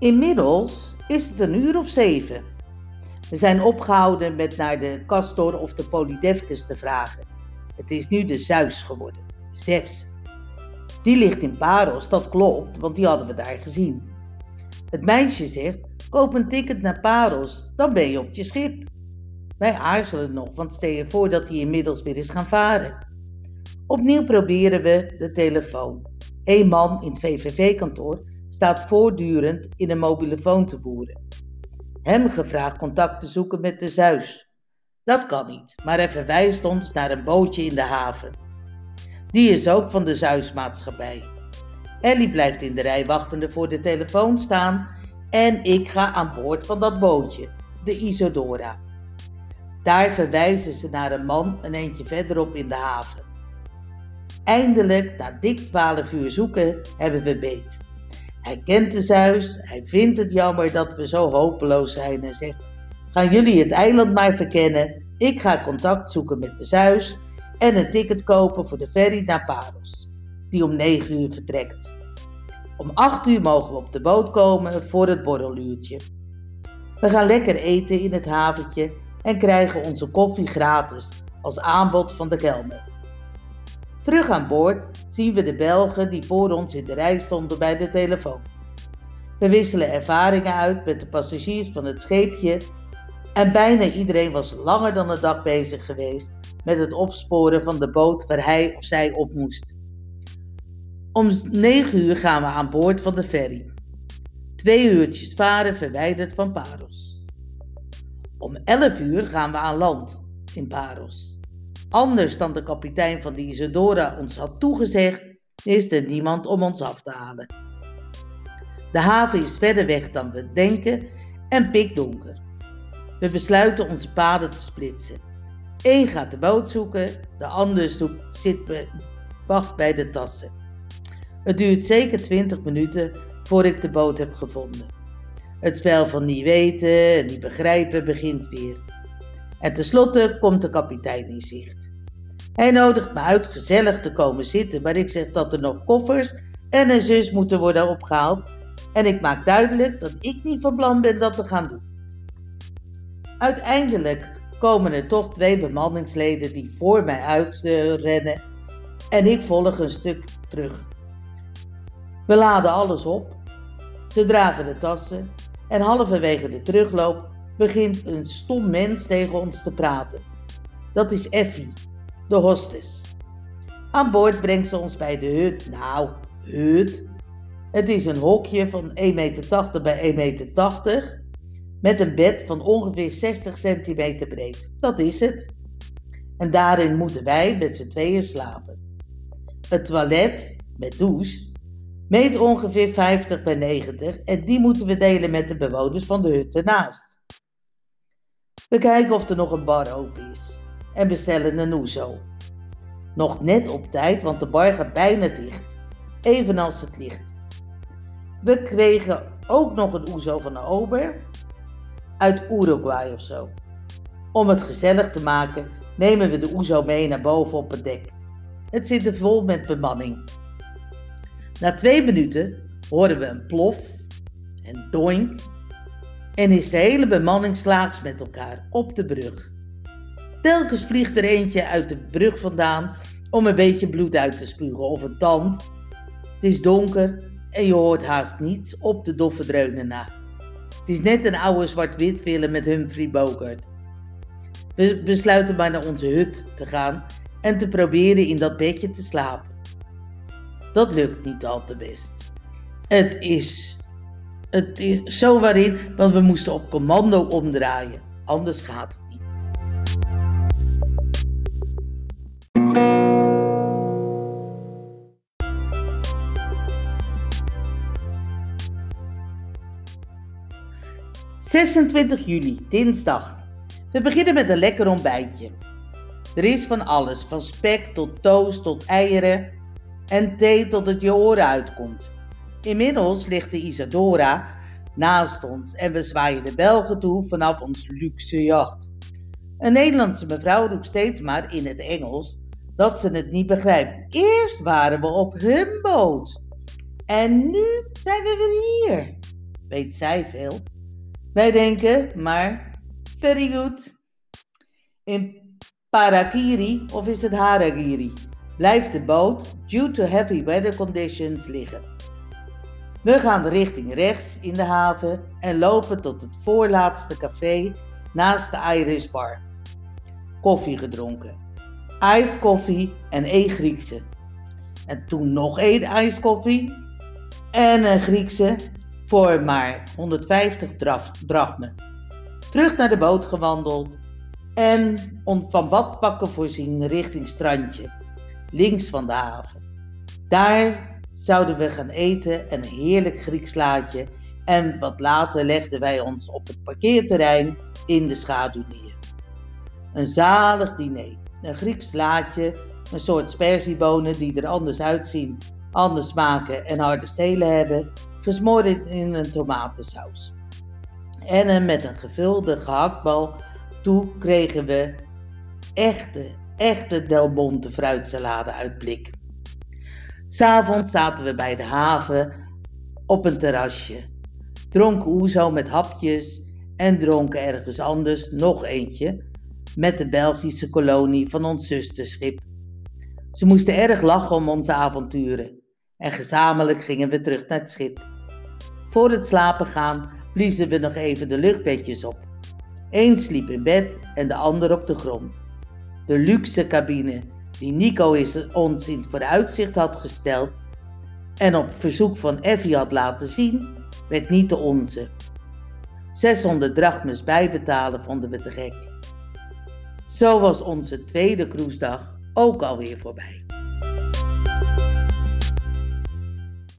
Inmiddels is het een uur of zeven. We zijn opgehouden met naar de Castor of de Polydevkes te vragen. Het is nu de Zeus geworden, Zeus. Die ligt in Paros, dat klopt, want die hadden we daar gezien. Het meisje zegt, koop een ticket naar Paros, dan ben je op je schip. Wij aarzelen nog, want stel je voor dat hij inmiddels weer is gaan varen. Opnieuw proberen we de telefoon. Een man in het VVV-kantoor staat voortdurend in een mobielefoon te boeren. Hem gevraagd contact te zoeken met de Zeus. Dat kan niet, maar hij verwijst ons naar een bootje in de haven. Die is ook van de Zeusmaatschappij. Ellie blijft in de rij wachtende voor de telefoon staan en ik ga aan boord van dat bootje, de Isodora. Daar verwijzen ze naar een man een eentje verderop in de haven. Eindelijk, na dik twaalf uur zoeken, hebben we beet. Hij kent de Zeus, hij vindt het jammer dat we zo hopeloos zijn en zegt: Gaan jullie het eiland maar verkennen? Ik ga contact zoeken met de Zeus en een ticket kopen voor de ferry naar Paros, die om 9 uur vertrekt. Om 8 uur mogen we op de boot komen voor het borreluurtje. We gaan lekker eten in het haventje en krijgen onze koffie gratis als aanbod van de kelner. Terug aan boord zien we de Belgen die voor ons in de rij stonden bij de telefoon. We wisselen ervaringen uit met de passagiers van het scheepje en bijna iedereen was langer dan een dag bezig geweest met het opsporen van de boot waar hij of zij op moest. Om 9 uur gaan we aan boord van de ferry. Twee uurtjes varen verwijderd van Paros. Om 11 uur gaan we aan land in Paros. Anders dan de kapitein van de Isadora ons had toegezegd, is er niemand om ons af te halen. De haven is verder weg dan we denken en pikdonker. We besluiten onze paden te splitsen. Eén gaat de boot zoeken, de ander zit wacht bij de tassen. Het duurt zeker 20 minuten voor ik de boot heb gevonden. Het spel van niet weten en niet begrijpen begint weer. En tenslotte komt de kapitein in zicht. Hij nodigt me uit gezellig te komen zitten, maar ik zeg dat er nog koffers en een zus moeten worden opgehaald. En ik maak duidelijk dat ik niet van plan ben dat te gaan doen. Uiteindelijk komen er toch twee bemanningsleden die voor mij uitrennen en ik volg een stuk terug. We laden alles op, ze dragen de tassen en halverwege de terugloop begint een stom mens tegen ons te praten. Dat is Effie, de hostess. Aan boord brengt ze ons bij de hut. Nou, hut. Het is een hokje van 1,80 meter bij 1,80 meter. Met een bed van ongeveer 60 centimeter breed. Dat is het. En daarin moeten wij met z'n tweeën slapen. Het toilet, met douche, meet ongeveer 50 bij 90 en die moeten we delen met de bewoners van de hut ernaast. We kijken of er nog een bar open is en bestellen een oezo. Nog net op tijd, want de bar gaat bijna dicht, evenals het licht. We kregen ook nog een oezo van een ober uit Uruguay of zo. Om het gezellig te maken nemen we de oezo mee naar boven op het dek. Het zit er vol met bemanning. Na twee minuten horen we een plof en doink en is de hele bemanning slaags met elkaar op de brug. Telkens vliegt er eentje uit de brug vandaan om een beetje bloed uit te spugen of een tand. Het is donker en je hoort haast niets op de doffe dreunen na. Het is net een oude zwart-wit film met Humphrey Bogart. We besluiten maar naar onze hut te gaan en te proberen in dat bedje te slapen. Dat lukt niet al te best. Het is, het is zo waarin, want we moesten op commando omdraaien. Anders gaat het niet. ...26 juli, dinsdag. We beginnen met een lekker ontbijtje. Er is van alles, van spek tot toast tot eieren en thee tot het je oren uitkomt. Inmiddels ligt de Isadora naast ons en we zwaaien de Belgen toe vanaf ons luxe jacht. Een Nederlandse mevrouw roept steeds maar in het Engels dat ze het niet begrijpt. Eerst waren we op hun boot en nu zijn we weer hier. weet zij veel. Wij denken, maar very good. In Parakiri, of is het Haragiri, blijft de boot due to heavy weather conditions liggen. We gaan richting rechts in de haven en lopen tot het voorlaatste café naast de Irish Bar. Koffie gedronken. IJskoffie en één Griekse. En toen nog één ijskoffie en een Griekse voor maar 150 drachmen. Terug naar de boot gewandeld en van badpakken voorzien richting strandje, links van de haven. Daar zouden we gaan eten en een heerlijk Grieks laadje en wat later legden wij ons op het parkeerterrein in de schaduw neer. Een zalig diner, een Grieks laadje, een soort sperziebonen die er anders uitzien, anders smaken en harde stelen hebben, gesmoord in een tomatensaus. En met een gevulde gehaktbal toe kregen we echte, echte Del Monte fruitsalade uit blik. S'avonds zaten we bij de haven op een terrasje, dronken oezo met hapjes en dronken ergens anders nog eentje met de Belgische kolonie van ons zusterschip. Ze moesten erg lachen om onze avonturen en gezamenlijk gingen we terug naar het schip. Voor het slapen gaan bliezen we nog even de luchtbedjes op. Eén sliep in bed en de ander op de grond. De luxe cabine die Nico ons in het vooruitzicht had gesteld en op verzoek van Effie had laten zien, werd niet de onze. 600 drachmes bijbetalen vonden we te gek. Zo was onze tweede cruisedag ook alweer voorbij.